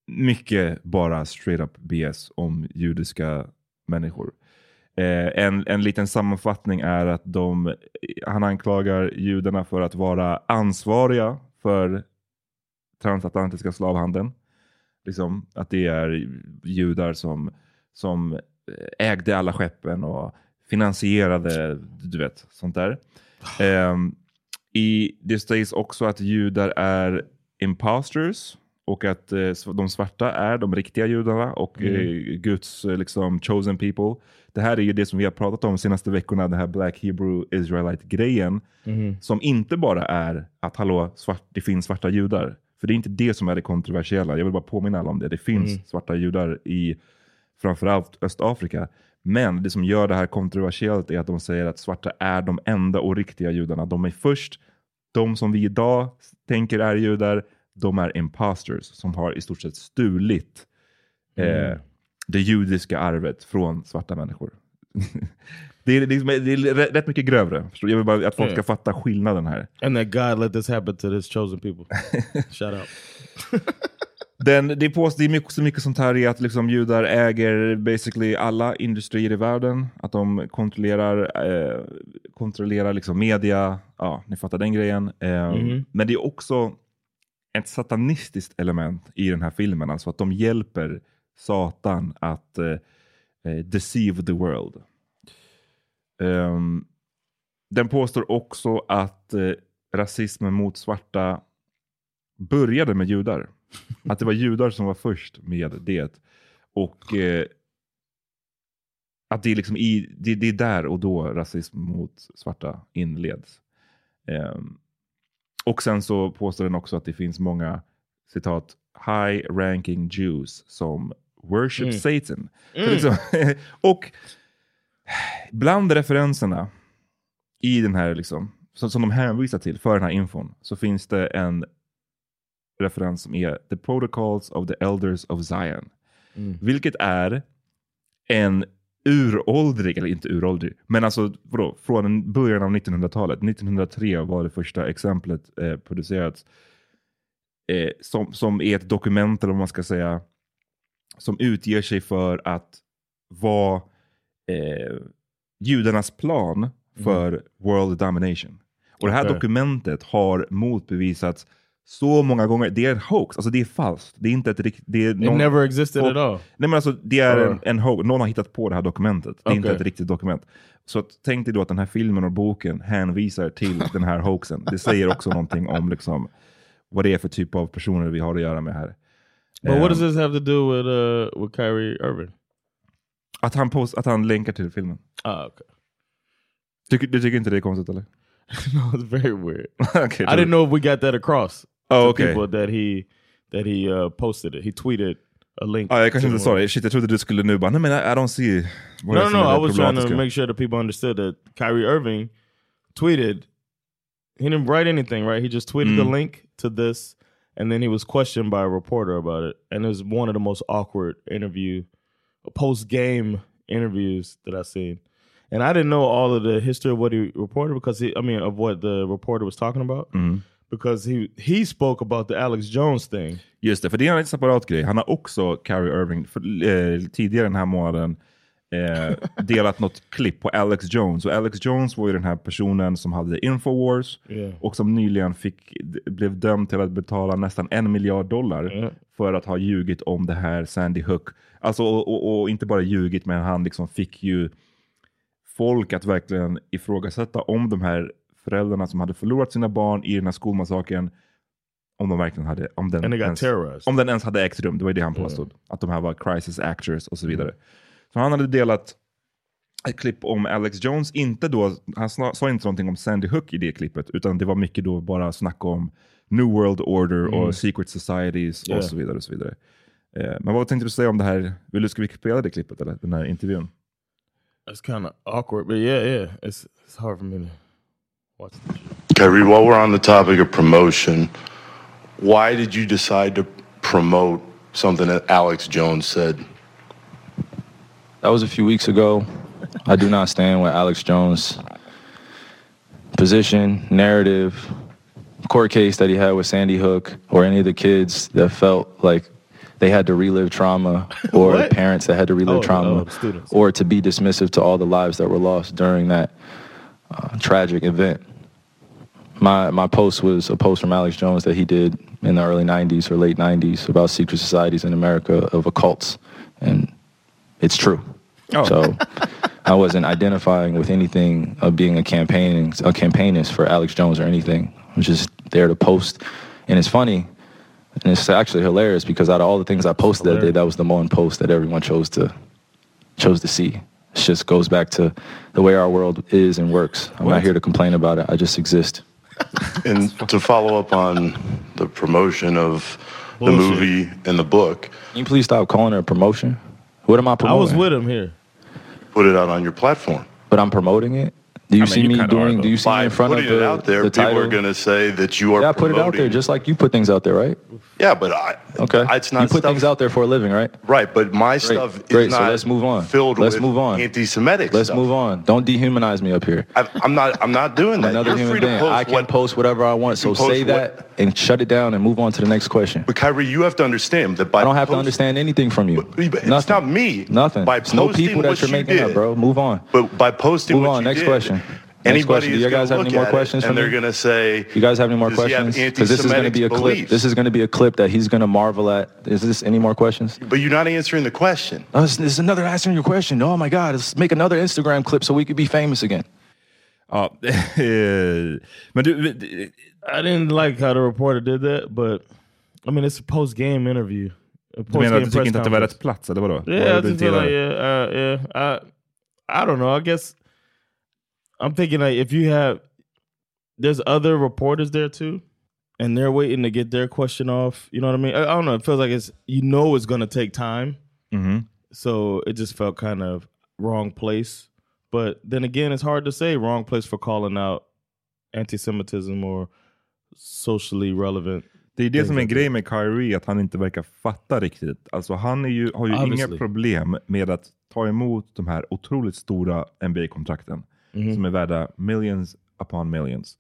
mycket bara straight up BS om judiska människor. Eh, en, en liten sammanfattning är att de, han anklagar judarna för att vara ansvariga för transatlantiska slavhandeln. Liksom, att det är judar som, som ägde alla skeppen och finansierade, du vet, sånt där. Ehm, i, det sägs också att judar är imposters och att eh, de svarta är de riktiga judarna och Mm. eh, Guds eh, liksom, chosen people. Det här är ju det som vi har pratat om de senaste veckorna, den här Black Hebrew Israelite-grejen. Mhm. Som inte bara är att hallå, svart, det finns svarta judar. För det är inte det som är det kontroversiella. Jag vill bara påminna alla om det. Det finns Mm. svarta judar i framförallt Östafrika. Men det som gör det här kontroversiellt är att de säger att svarta är de enda och riktiga judarna. De är först, de som vi idag tänker är judar, de är imposters som har i stort sett stulit eh, Mm. det judiska arvet från svarta människor. det, är, liksom, det är rätt mycket grövre. Jag vill bara att folk ska Ja. fatta skillnaden här. And that God let this happen to his chosen people. Shout out. Den, det, är på, det är mycket, så mycket sånt här i att liksom judar äger basically alla industrier i världen. Att de kontrollerar, eh, kontrollerar liksom media. Ja, ni fattar den grejen. Eh, Mhm. Men det är också ett satanistiskt element i den här filmen. Alltså att de hjälper Satan att eh, eh, deceive the world. Ehm, den påstår också att eh, rasismen mot svarta började med judar. Att det var judar som var först med det. Och eh, att det är, liksom i, det, det är där och då rasism mot svarta inleds. Ehm, och sen så påstår den också att det finns många citat high ranking Jews som worship Mm. Satan. Mm. liksom, och bland referenserna i den här, liksom, som, som de hänvisar till för den här infon, så finns det en referens som är The Protocols of the Elders of Zion. Mm. Vilket är en uråldrig, eller inte uråldrig, men alltså vadå, från början av 1900-talet. 1903 var det första exemplet eh, producerats. Eh, som, som är ett dokument, eller vad man ska säga, som utger sig för att vara eh, judarnas plan för world domination. Och det här Okej. dokumentet har motbevisats så många gånger. Det är en hoax, alltså det är falskt. Det är inte ett riktigt... Det är It never existed at all. Nej men alltså det är en, en hoax. Någon har hittat på det här dokumentet. Det är inte Okej. ett riktigt dokument. Så att, tänk dig då att den här filmen och boken hänvisar till den här hoaxen. Det säger också någonting om liksom, vad det är för typ av personer vi har att göra med här. But what does Ehm, this have to do with uh with Kyrie Irving? att, han post, att han länkar till filmen. Ah, okay. Tycker, du tycker inte det är konstigt eller? no, it's very weird. okay, I didn't know if we got that across Oh, okay. people that he that he uh, posted it. He tweeted a link. Ah, jag kanske to inte sa det. Shit, jag trodde du skulle nu bara, nej men I, I don't see. No, no, no. I was trying to make sure that people understood that Kyrie Irving tweeted. He didn't write anything, right? He just tweeted the Mm. link to this, and then he was questioned by a reporter about it. And it was one of the most awkward interview, post game interviews that I've seen. And I didn't know all of the history of what he reported because he, I mean, of what the reporter was talking about. Mm. Because he he spoke about the Alex Jones thing. Just det, för det är en separat grej. Han har också, Carrie Irving, för, eh, tidigare den här månaden eh, delat något klipp på Alex Jones. Och Alex Jones var ju den här personen som hade Infowars Yeah. och som nyligen fick, blev dömd till att betala nästan en miljard dollar Yeah. för att ha ljugit om det här Sandy Hook. Alltså, och, och, och inte bara ljugit, men han liksom fick ju folk att verkligen ifrågasätta om de här föräldrarna som hade förlorat sina barn i den här skolmassakern, om de verkligen hade, om den, ens, om den ens hade ägt rum. Det var ju det han påstod. Att de här var crisis actors och så vidare. Så han hade delat ett klipp om Alex Jones, inte då, han sa inte någonting om Sandy Hook i det klippet, utan det var mycket då bara snack om New World Order Mm. och Secret Societies Yeah. och så vidare. och så vidare. Eh, men vad tänkte du säga om det här? Vill du, ska vi spela det klippet eller den här intervjun? It's kind of awkward, but yeah, yeah, it's it's hard for me to. Kyrie, while we're on the topic of promotion, why did you decide to promote something that Alex Jones said? That was a few weeks ago. I do not stand with Alex Jones' position, narrative, court case that he had with Sandy Hook, or any of the kids that felt like they had to relive trauma, or What? parents that had to relive Oh, trauma, the students. or to be dismissive to all the lives that were lost during that uh, tragic event. My my post was a post from Alex Jones that he did in the early '90s or late '90s about secret societies in America of occults, and it's true. Oh. So I wasn't identifying with anything of being a campaigning a campaignist for Alex Jones or anything. I was just there to post, and it's funny, and it's actually hilarious because out of all the things I posted that day, that was the one post that everyone chose to chose to see. It just goes back to the way our world is and works. I'm What? not here to complain about it. I just exist. And to follow up on the promotion of the Bullshit. movie and the book, Can you please stop calling it a promotion? What am I promoting? I promoting? was with him here. put it out on your platform. But I'm promoting it. Do you I mean, see you me doing? Do you see me in front of putting it the, out there, the people title? are going to say that you are yeah, I put it out there just like you put things out there, right? Yeah, but I, Okay. it's not you put stuff- things out there for a living, right? Right, but my stuff is Great. not So let's move on. filled let's with move on. anti-Semitic Let's stuff. move on. Don't dehumanize me up here. I, I'm not. I'm not doing that. another You're human being. post I can what- post whatever I want. So post say what- that and shut it down and move on to the next question. But Kyrie, you have to understand that by I don't have to understand anything from you. But it's Nothing. not me. Nothing. By It's no people that what you're making up, bro. Move on. But by posting Move what on. Next did, question. Next Anybody question. Do you guys have any more questions for And they're going to say, You guys have any more Does he have questions? Because this is going to be a anti-Semitic clip. This is going to be a clip that he's going to marvel at. Is this any more questions? But you're not answering the question. Oh, this, this is another answering your question. Oh my God, let's make another Instagram clip so we could be famous again. Ja, men du, I didn't like how the reporter did that, but I mean, it's a post game interview. A du menar att du post-game tycker press inte att det var rätt plats, eller vadå? Vad Yeah, är I det du gillar? like yeah, uh, yeah. I I don't know. I guess I'm thinking like if you have there's other reporters there too, and they're waiting to get their question off. You know what I mean? I, I don't know. It feels like it's you know it's to take time, Mhm. so it just felt kind of wrong place. But then again, it's hard to say wrong place for calling out anti-Semitism or socially relevant. Det är det som är en grej med Kyrie, att han inte verkar fatta riktigt. Alltså han är ju, har ju Obviously. inga problem med att ta emot de här otroligt stora NBA-kontrakten Mhm. som är värda millions upon millions.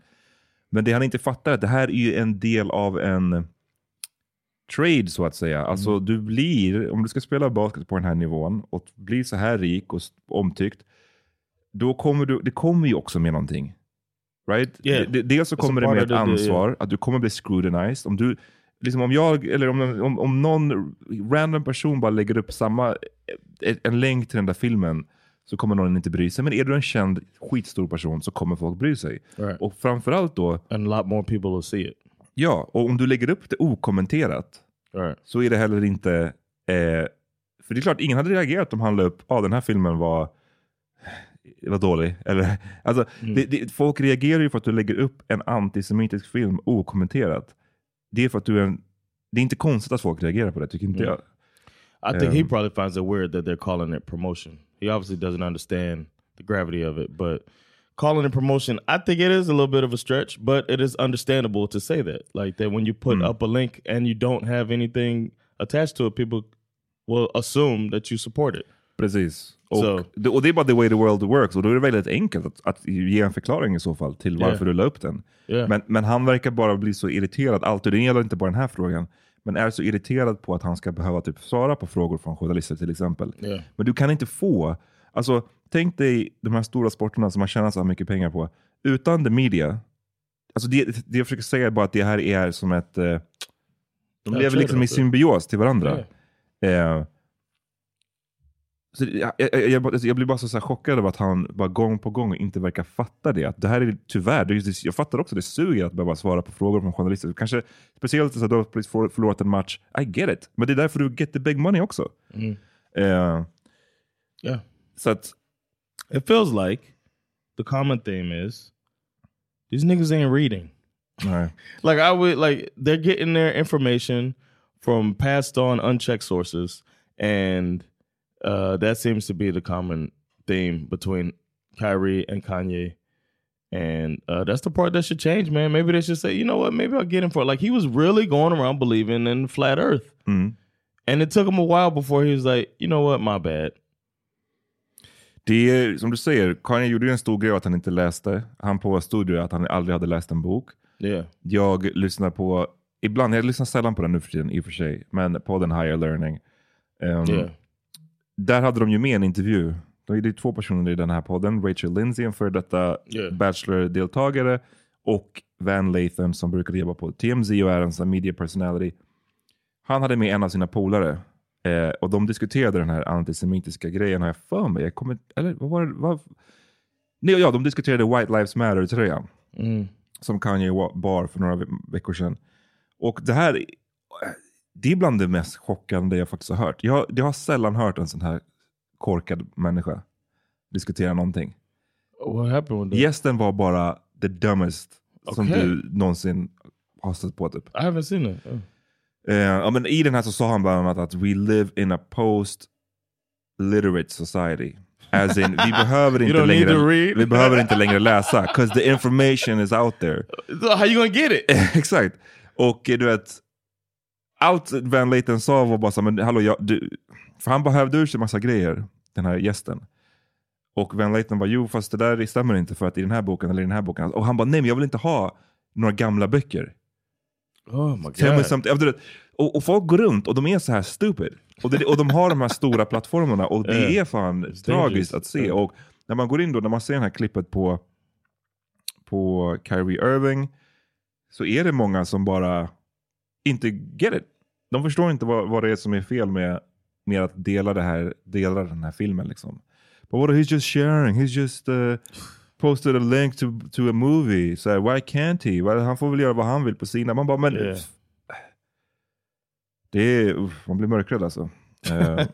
Men det han inte fattar är att det här är ju en del av en trade så att säga. Alltså Mm. du blir, om du ska spela basket på den här nivån och bli så här rik och omtyckt, då kommer du, det kommer ju också med någonting. Right? Yeah. Dels så That's a kommer det med ett ansvar, att du kommer bli scrutinized. Om du, liksom om jag, eller om, om, om någon random person bara lägger upp samma, en länk till den där filmen, så kommer någon inte bry sig. Men är du en känd skitstor person så kommer folk bry sig. Right. Och framförallt då, And a lot more people will see it. ja, och om du lägger upp det okommenterat, Right. så är det heller inte... Eh, för det är klart, ingen hade reagerat om han la upp, ah, den här filmen var, var dålig. Eller, alltså, Mm. det, det, folk reagerar ju för att du lägger upp en antisemitisk film okommenterat. Det är för att du är en... Det är inte konstigt att folk reagerar på det, tycker inte Mm. jag. I think he Um, probably finds it weird that they're calling it promotion. He obviously doesn't understand the gravity of it, but calling it promotion, I think it is a little bit of a stretch, but it is understandable to say that. Like that when you put Mm. up a link and you don't have anything attached to it, people will assume that you support it. Precis. Och, Så- det, och det är bara the way the world works. Och då är det väldigt enkelt att, att ge en förklaring i så fall till varför Yeah. du la upp den. Yeah. Men, men han verkar bara bli så irriterad, alltid, det gäller inte bara den här frågan, men är så irriterad på att han ska behöva typ svara på frågor från journalister till exempel. Yeah. Men du kan inte få, alltså tänk dig de här stora sporterna som man tjänar så här mycket pengar på, utan the media, alltså det, det jag försöker säga är bara att det här är som ett, eh, de lever liksom i symbios till varandra. Eh, så jag, jag, jag, jag blir bara så, så chockad över att han bara gång på gång inte verkar fatta det. Att det här är tyvärr, det jag fattar också det suger att behöva svara på frågor från journalister. Kanske speciellt så att du har förlorat en match. I get it. Men det är därför du get the big money också. Mm. Eh, Yeah. så att, It feels like the common theme is these niggas ain't reading. nej. like I would like they're getting their information from passed on unchecked sources, and uh, that seems to be the common theme between Kyrie and Kanye. And uh, that's the part that should change, man. Maybe they should say, you know what? Maybe I'll get him for it. Like he was really going around believing in flat Earth, Mm. and it took him a while before he was like, you know what? My bad. Det är som du säger, Kanye gjorde ju en stor grej att han inte läste. Han påstod ju att han aldrig hade läst en bok. Yeah. Jag lyssnar på, ibland, jag lyssnar sällan på den nu för tiden i och för sig, men på den Higher Learning. Ehm, Yeah. Där hade de ju med en intervju. Det är två personer i den här podden. Rachel Lindsay, en före detta Yeah. Bachelor-deltagare och Van Lathan som brukar jobba på TMZ och är en media personality. Han hade med en av sina polare eh, och de diskuterade den här antisemitiska grejen har jag för mig. Jag kommer, eller vad var det? Vad, nej, ja, de diskuterade White Lives Matter-tröjan Mm. som Kanye bar för några ve- veckor sedan. Och det här, det är bland det mest chockande jag faktiskt har hört. Jag, jag har sällan hört en sån här korkad människa diskutera någonting. What happened? Gästen var bara the dumbest som Okay. du någonsin har stött på. Typ. I haven't seen it. Oh. Eh, ja, men I den här så sa han bland annat att we live in a post-literate society. As in, vi behöver inte längre, vi behöver inte längre läsa, 'cause the information is out there. So how you gonna get it? Exakt. Och eh, du vet, allt Van Layton sa var bara så men hallå, jag, du, för han behövde ur sig massa grejer, den här gästen. Och Van Layton bara, jo fast det där stämmer inte för att i den här boken eller i den här boken. Och han bara, nej men jag vill inte ha några gamla böcker. Oh my god. something. Och, och folk går runt och de är så här stupid. Och, det, och de har de här stora plattformarna och det Yeah. är fan It's tragiskt dangerous. att se. Yeah. Och när man går in då, när man ser det här klippet på, på Kyrie Irving så är det många som bara inte get it. De förstår inte vad, vad det är som är fel med, med att dela, det här, dela den här filmen. Liksom. But what, he's just sharing, he's just uh, posted a link to, to a movie. Här, why can't he? Han får väl göra vad han vill på sina. Man bara, men Yeah. det är, man blir mörkrädd alltså. Eh,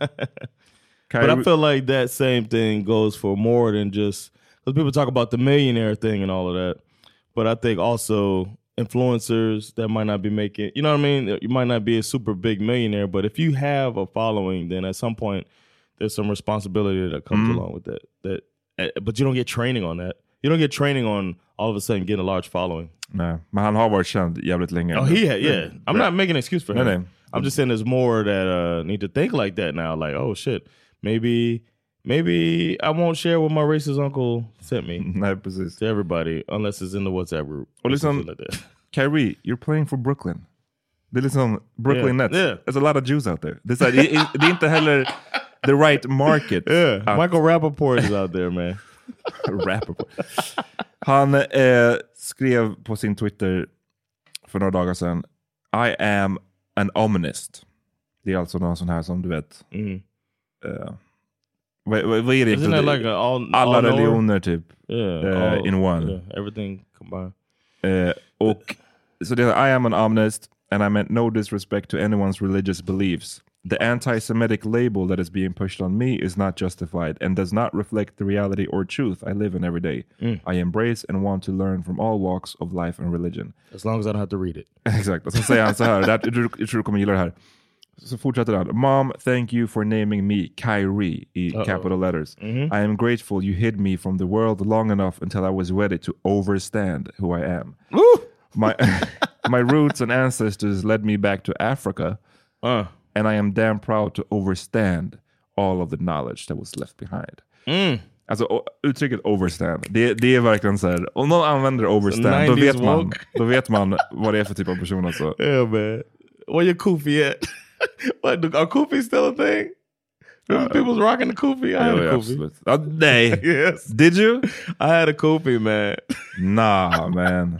But I feel like that same thing goes for more than just because people talk about the millionaire thing and all of that. But I think also influencers that might not be making, you know what I mean? You might not be a super big millionaire, but if you have a following, then at some point there's some responsibility that comes Mm. along with that. That, uh, but you don't get training on that. You don't get training on all of a sudden getting a large following. nej, men han har varit känd jävligt länge. Oh, he had, yeah. I'm not making an excuse for him. no. I'm just saying there's more that uh, need to think like that now. Like, oh shit, maybe maybe I won't share what my racist uncle sent me Nej, precis. to everybody unless it's in the WhatsApp group. Och some liksom, like. Kyrie, you're playing for Brooklyn. Det är liksom Brooklyn Yeah, Nets. yeah. There's a lot of Jews out there. Det är, det, är, inte heller the right market. Yeah, Michael Rappaport is out there, man. Rappaport. Han eh, skrev på sin Twitter för några dagar sedan, I am an ominist. Det är alltså någon sån här som du vet, Mm. eh, vad, vad, vad är det? Like a all, Alla all religioner typ. Yeah, eh, all- in one. yeah, everything combined. Eh, och så det är I am an omnist and I meant no disrespect to anyone's religious beliefs. The anti-Semitic label that is being pushed on me is not justified and does not reflect the reality or truth I live in every day. Mm. I embrace and want to learn from all walks of life and religion. As long as I don't have to read it. Exakt, och så säger han så här, jag tror du kommer gilla det här. Så fortsätter han. Mom, thank you for naming me Kyrie i Uh-oh. capital letters. Mhm. I am grateful you hid me from the world long enough until I was ready to overstand who I am. My, my roots and ancestors led me back to Africa. Uh. And I am damn proud to overstand all of the knowledge that was left behind. Mm. Alltså uttrycket overstand, det, det är verkligen så här. om någon använder overstand, då 90s vet, man, då vet man vad det är för typ av person. Alltså. Yeah, man. Where your? what, the- are kufi still a thing? Remember people was rocking the kufi? I had a kufi. absolut. Ja, yes. Did you? I had a kufi, man. Nah man.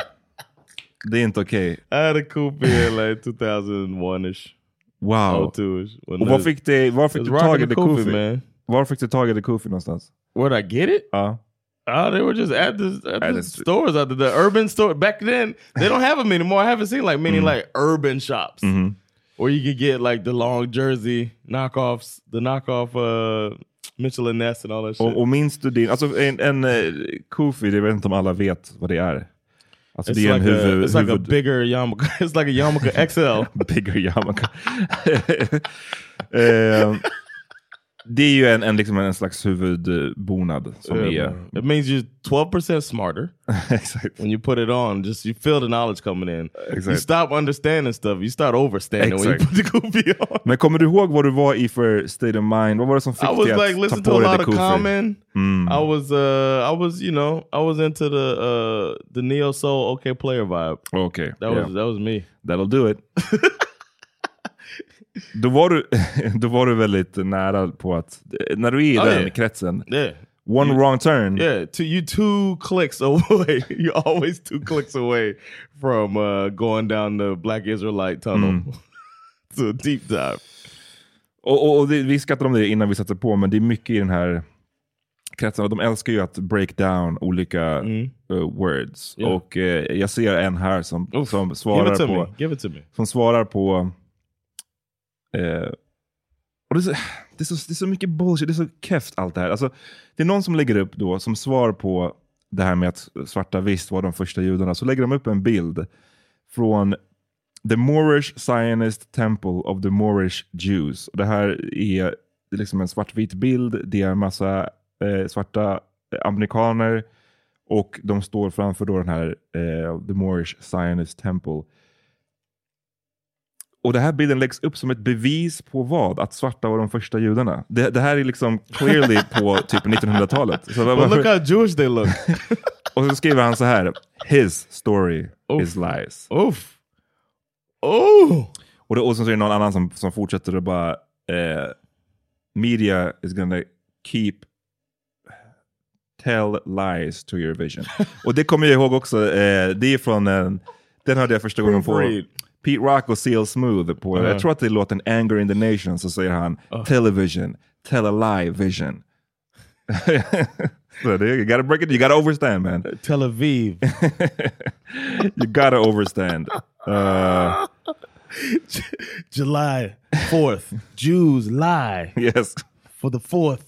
Det är inte okej. I had a kufi in like 2001ish. Wow. 02ish. When Och var the- fick var fick du tag i the the kufi, man. Var fick du tag i the kufi någonstans? Where'd I get it? Ja. Oh, ah, they were just at the, at At the the- stores out there. The urban store back then, they don't have them anymore. I haven't seen like many like urban shops Mhm. Where you could get like the long jersey knockoffs, the knockoff uh, Michelin Ness and all that shit. Och, och minns du din, alltså en, en uh, kufi, det vet inte om alla vet vad det är. Alltså it's det är en like, a, huvud... it's like a huvud bigger yarmulke. It's like a yarmulke XL. bigger yarmulke. eh, det är ju en, en, liksom en slags huvudbonad som Yeah, är... It means you're 12% smarter Exakt. when you put it on. Just you feel the knowledge coming in. You Exakt. stop understanding stuff. You start overstanding when you put the goofy on. Men kommer du ihåg vad du var i för state of mind? Vad var det som fick I was dig att like listening ta to på a dig lot of? Common. Mm. I was uh I was you know I was into the uh the neo soul okay player vibe. Okej, That yeah. was that was me. That'll do it. då, var du, då var du väldigt nära på att, när du är i Oh, den yeah. kretsen, Yeah. one You- wrong turn, Yeah, to you two clicks away. You're always two clicks away from uh going down the Black Israelite tunnel Mm. to a deep dive. Och, och, och det, vi skrattade om det innan vi satte på, men det är mycket i den här kretsen. De älskar ju att break down olika uh, words. Mm. Yeah. Och eh, jag ser en här som, som svarar på... me. Give it to me. Som svarar på... Eh, och det, är så, det, är så, det är så mycket bullshit, det är så keft allt det här. Alltså, det är någon som lägger upp då, som svar på det här med att svarta visst var de första judarna, så lägger de upp en bild från The Moorish Zionist Temple of the Moorish Jews. Och det här är, liksom en svartvit bild, det är en massa eh, svarta eh, amerikaner och de står framför då den här eh, The Moorish Zionist Temple. Och den här bilden läggs upp som ett bevis på vad? Att svarta var de första judarna. Det, det här är liksom clearly på typ 1900-talet. Så vad- But look how Jewish they look. och så skriver han så här. His story is lies. Oof. Oh. Och, det, och så är det någon annan som, som fortsätter och bara eh, Media is gonna keep tell lies to your vision. och det kommer jag ihåg också. Eh, det är från en, den hörde jag första gången på. Pete Rock och Seal Smooth. På, Ja. Jag tror att det är låten Anger in the Nation. Så säger han television, tell a lie vision. so det, you gotta break it, you gotta overstand man. Tel Aviv. you gotta overstand. Uh, July 4th. Jews lie yes. for the fourth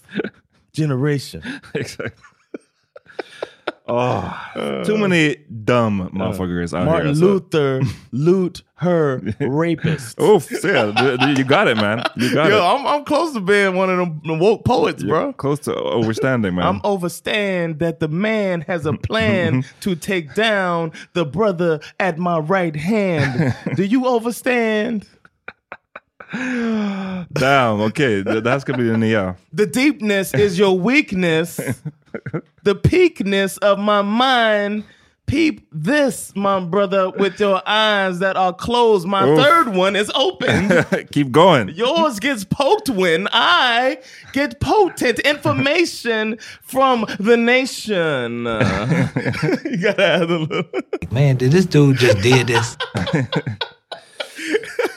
generation. exactly. Oh, uh, too many dumb uh, motherfuckers out Martin here. alltså. Luther, loot her rapist. Oof, see, you got it man. You got Yo, it. I'm, I'm close to being one of them, woke poets, bro. Close to overstanding man. I'm overstand that the man has a plan to take down the brother at my right hand. Do you overstand? Damn, okay. That's gonna be bli det nya. The deepness is your weakness. The peakness of my mind. Peep this, my brother, with your eyes that are closed. My Oof. third one is open. Keep going. Yours gets poked when I get potent information from the nation. you gotta add a little. Man, did this dude just did this?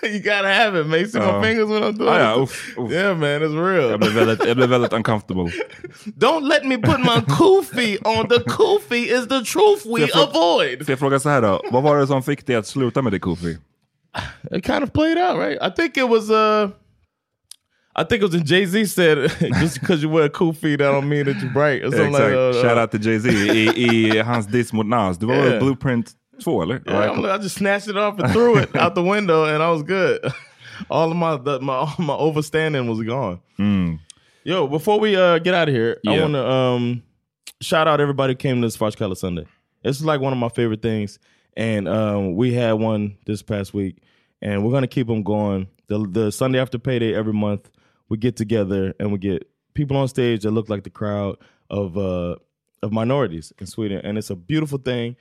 you gotta have it, man. You see my Ja. fingers when I'm doing ja, it? uff, uff. Yeah, man, it's real. Jag blev väldigt, jag blev väldigt uncomfortable. Don't let me put my kufi on. The kufi is the truth we jag avoid. Jag fråga så här då? Vad var det som fick dig att sluta med det Kofi? It kind of played out, right? I think it was uh I think it was in Jay Z said just because you wear a kufi that don't mean that you're bright or something Exakt. like that. Uh, Shout out to Jay-Z i, i hans diss mot Nas. Var Yeah. Blueprint 2 eller? Yeah, I'm like, I just snatched it off and threw it out the window, and I was good. All of my the, my all my overstanding was gone. Mm. Yo, before we uh, get out of here, I want to um, shout out everybody who came to this Fosh Color Sunday. It's like one of my favorite things, and um, we had one this past week, and we're gonna keep them going. The the Sunday after payday every month, we get together and we get people on stage that look like the crowd of uh, of minorities in Sweden, and it's a beautiful thing.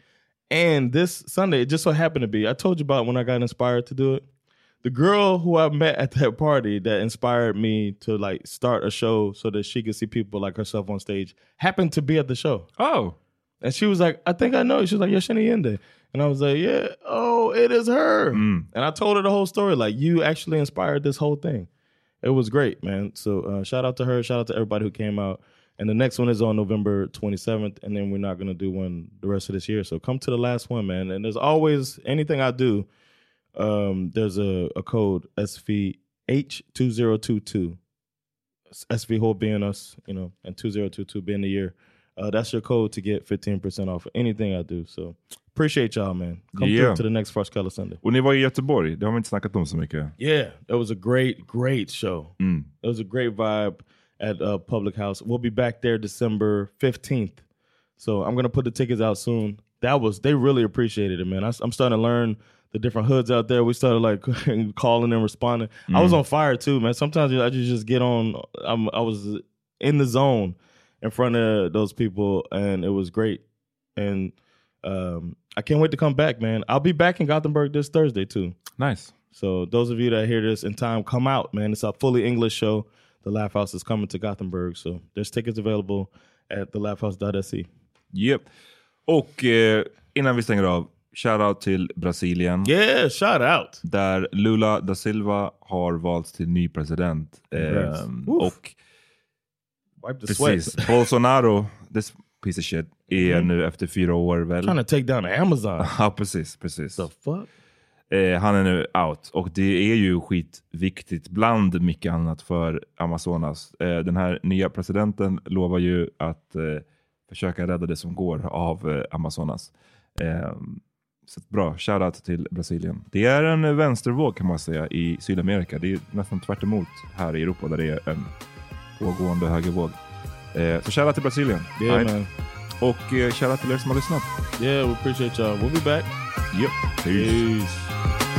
And this Sunday, it just so happened to be, I told you about when I got inspired to do it. The girl who I met at that party that inspired me to like start a show so that she could see people like herself on stage happened to be at the show. Oh. And she was like, I think I know. She was like, Yoshini Yende. And I was like, yeah, oh, it is her. Mm. And I told her the whole story. Like, you actually inspired this whole thing. It was great, man. So uh, shout out to her. Shout out to everybody who came out. And the next one is on November 27th. And then we're not going to do one the rest of this year. So come to the last one, man. And there's always anything I do, um, there's a, a code SVH2022. SV being us, you know, and 2022 being the year. Uh, that's your code to get 15% off anything I do. So appreciate y'all, man. Come Yeah. through to the next Fresh Color Sunday. Och ni var i Göteborg, det har vi inte snackat om så mycket. Yeah, it was a great, great show. Mm. It was a great vibe at uh, Public House. We'll be back there December 15th. So I'm gonna put the tickets out soon. That was they really appreciated it, man. I, am starting to learn the different hoods out there. We started like calling and responding. I was Mm. on fire too, man. Sometimes I just just get on. I'm, I was in the zone in front of those people, and it was great. And um, I can't wait to come back, man. I'll be back in Gothenburg this Thursday too. Nice. So those of you that hear this in time, come out, man. It's a fully English show. The Laugh House is coming to Gothenburg, so there's tickets available at thelaughhouse.se. Yep. Och eh, innan vi stänger av, shoutout till Brasilien. Yeah, shout out. Där Lula da Silva har valts till ny president. Congrats. Ehm, och Wipe the precis, sweat. Bolsonaro, this piece of shit, är Mhm. nu efter fyra år väl. Trying to take down Amazon. Ja, precis. precis. The fuck? Eh, han är nu out och det är ju skitviktigt bland mycket annat för Amazonas. Eh, den här nya presidenten lovar ju att eh, försöka rädda det som går av eh, Amazonas. Eh, så bra, shoutout till Brasilien. Det är en vänstervåg kan man säga i Sydamerika. Det är nästan tvärt emot här i Europa där det är en pågående högervåg. Eh, så shoutout till Brasilien. Yeah, Right. Och eh, shoutout till er som har lyssnat. Yeah, we appreciate y'all. We'll be back. Yep. Peace.